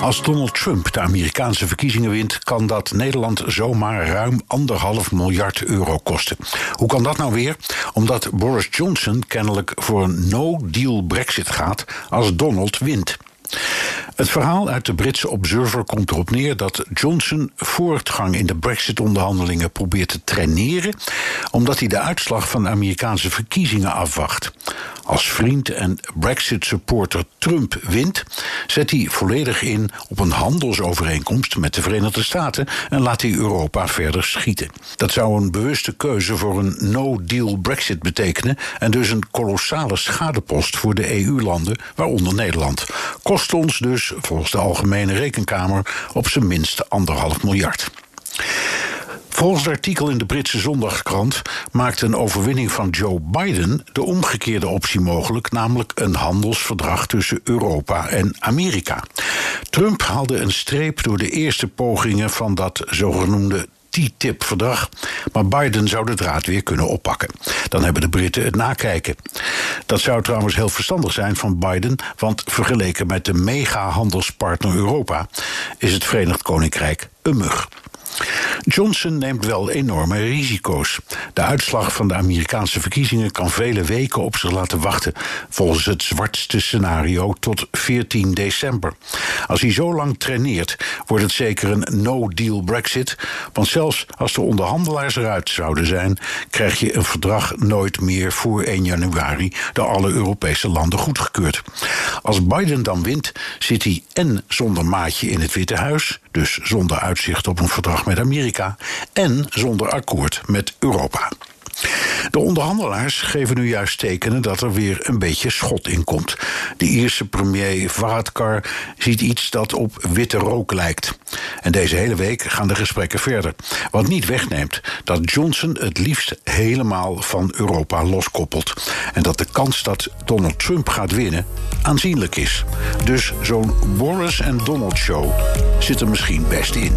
Als Donald Trump de Amerikaanse verkiezingen wint, kan dat Nederland zomaar ruim anderhalf miljard euro kosten. Hoe kan dat nou weer? Omdat Boris Johnson kennelijk voor een no-deal Brexit gaat als Donald wint. Het verhaal uit de Britse Observer komt erop neer dat Johnson voortgang in de Brexit-onderhandelingen probeert te traineren, omdat hij de uitslag van de Amerikaanse verkiezingen afwacht. Als vriend en Brexit-supporter Trump wint, zet hij volledig in op een handelsovereenkomst met de Verenigde Staten en laat hij Europa verder schieten. Dat zou een bewuste keuze voor een no-deal Brexit betekenen en dus een kolossale schadepost voor de EU-landen, waaronder Nederland. Kost ons dus, volgens de Algemene Rekenkamer, op zijn minst anderhalf miljard. Volgens het artikel in de Britse zondagskrant maakt een overwinning van Joe Biden de omgekeerde optie mogelijk, namelijk een handelsverdrag tussen Europa en Amerika. Trump haalde een streep door de eerste pogingen van dat zogenoemde TTIP-verdrag. Maar Biden zou de draad weer kunnen oppakken. Dan hebben de Britten het nakijken. Dat zou trouwens heel verstandig zijn van Biden, want vergeleken met de mega-handelspartner Europa is het Verenigd Koninkrijk een mug. Johnson neemt wel enorme risico's. De uitslag van de Amerikaanse verkiezingen kan vele weken op zich laten wachten, volgens het zwartste scenario tot 14 december. Als hij zo lang traineert, wordt het zeker een no-deal Brexit, want zelfs als de onderhandelaars eruit zouden zijn, krijg je een verdrag nooit meer voor 1 januari door alle Europese landen goedgekeurd. Als Biden dan wint, zit hij en zonder maatje in het Witte Huis, dus zonder uitzicht op een verdrag met En zonder akkoord met Europa. De onderhandelaars geven nu juist tekenen dat er weer een beetje schot in komt. De Ierse premier Varadkar ziet iets dat op witte rook lijkt. En deze hele week gaan de gesprekken verder. Wat niet wegneemt dat Johnson het liefst helemaal van Europa loskoppelt. En dat de kans dat Donald Trump gaat winnen aanzienlijk is. Dus zo'n Boris en Donald show zit er misschien best in.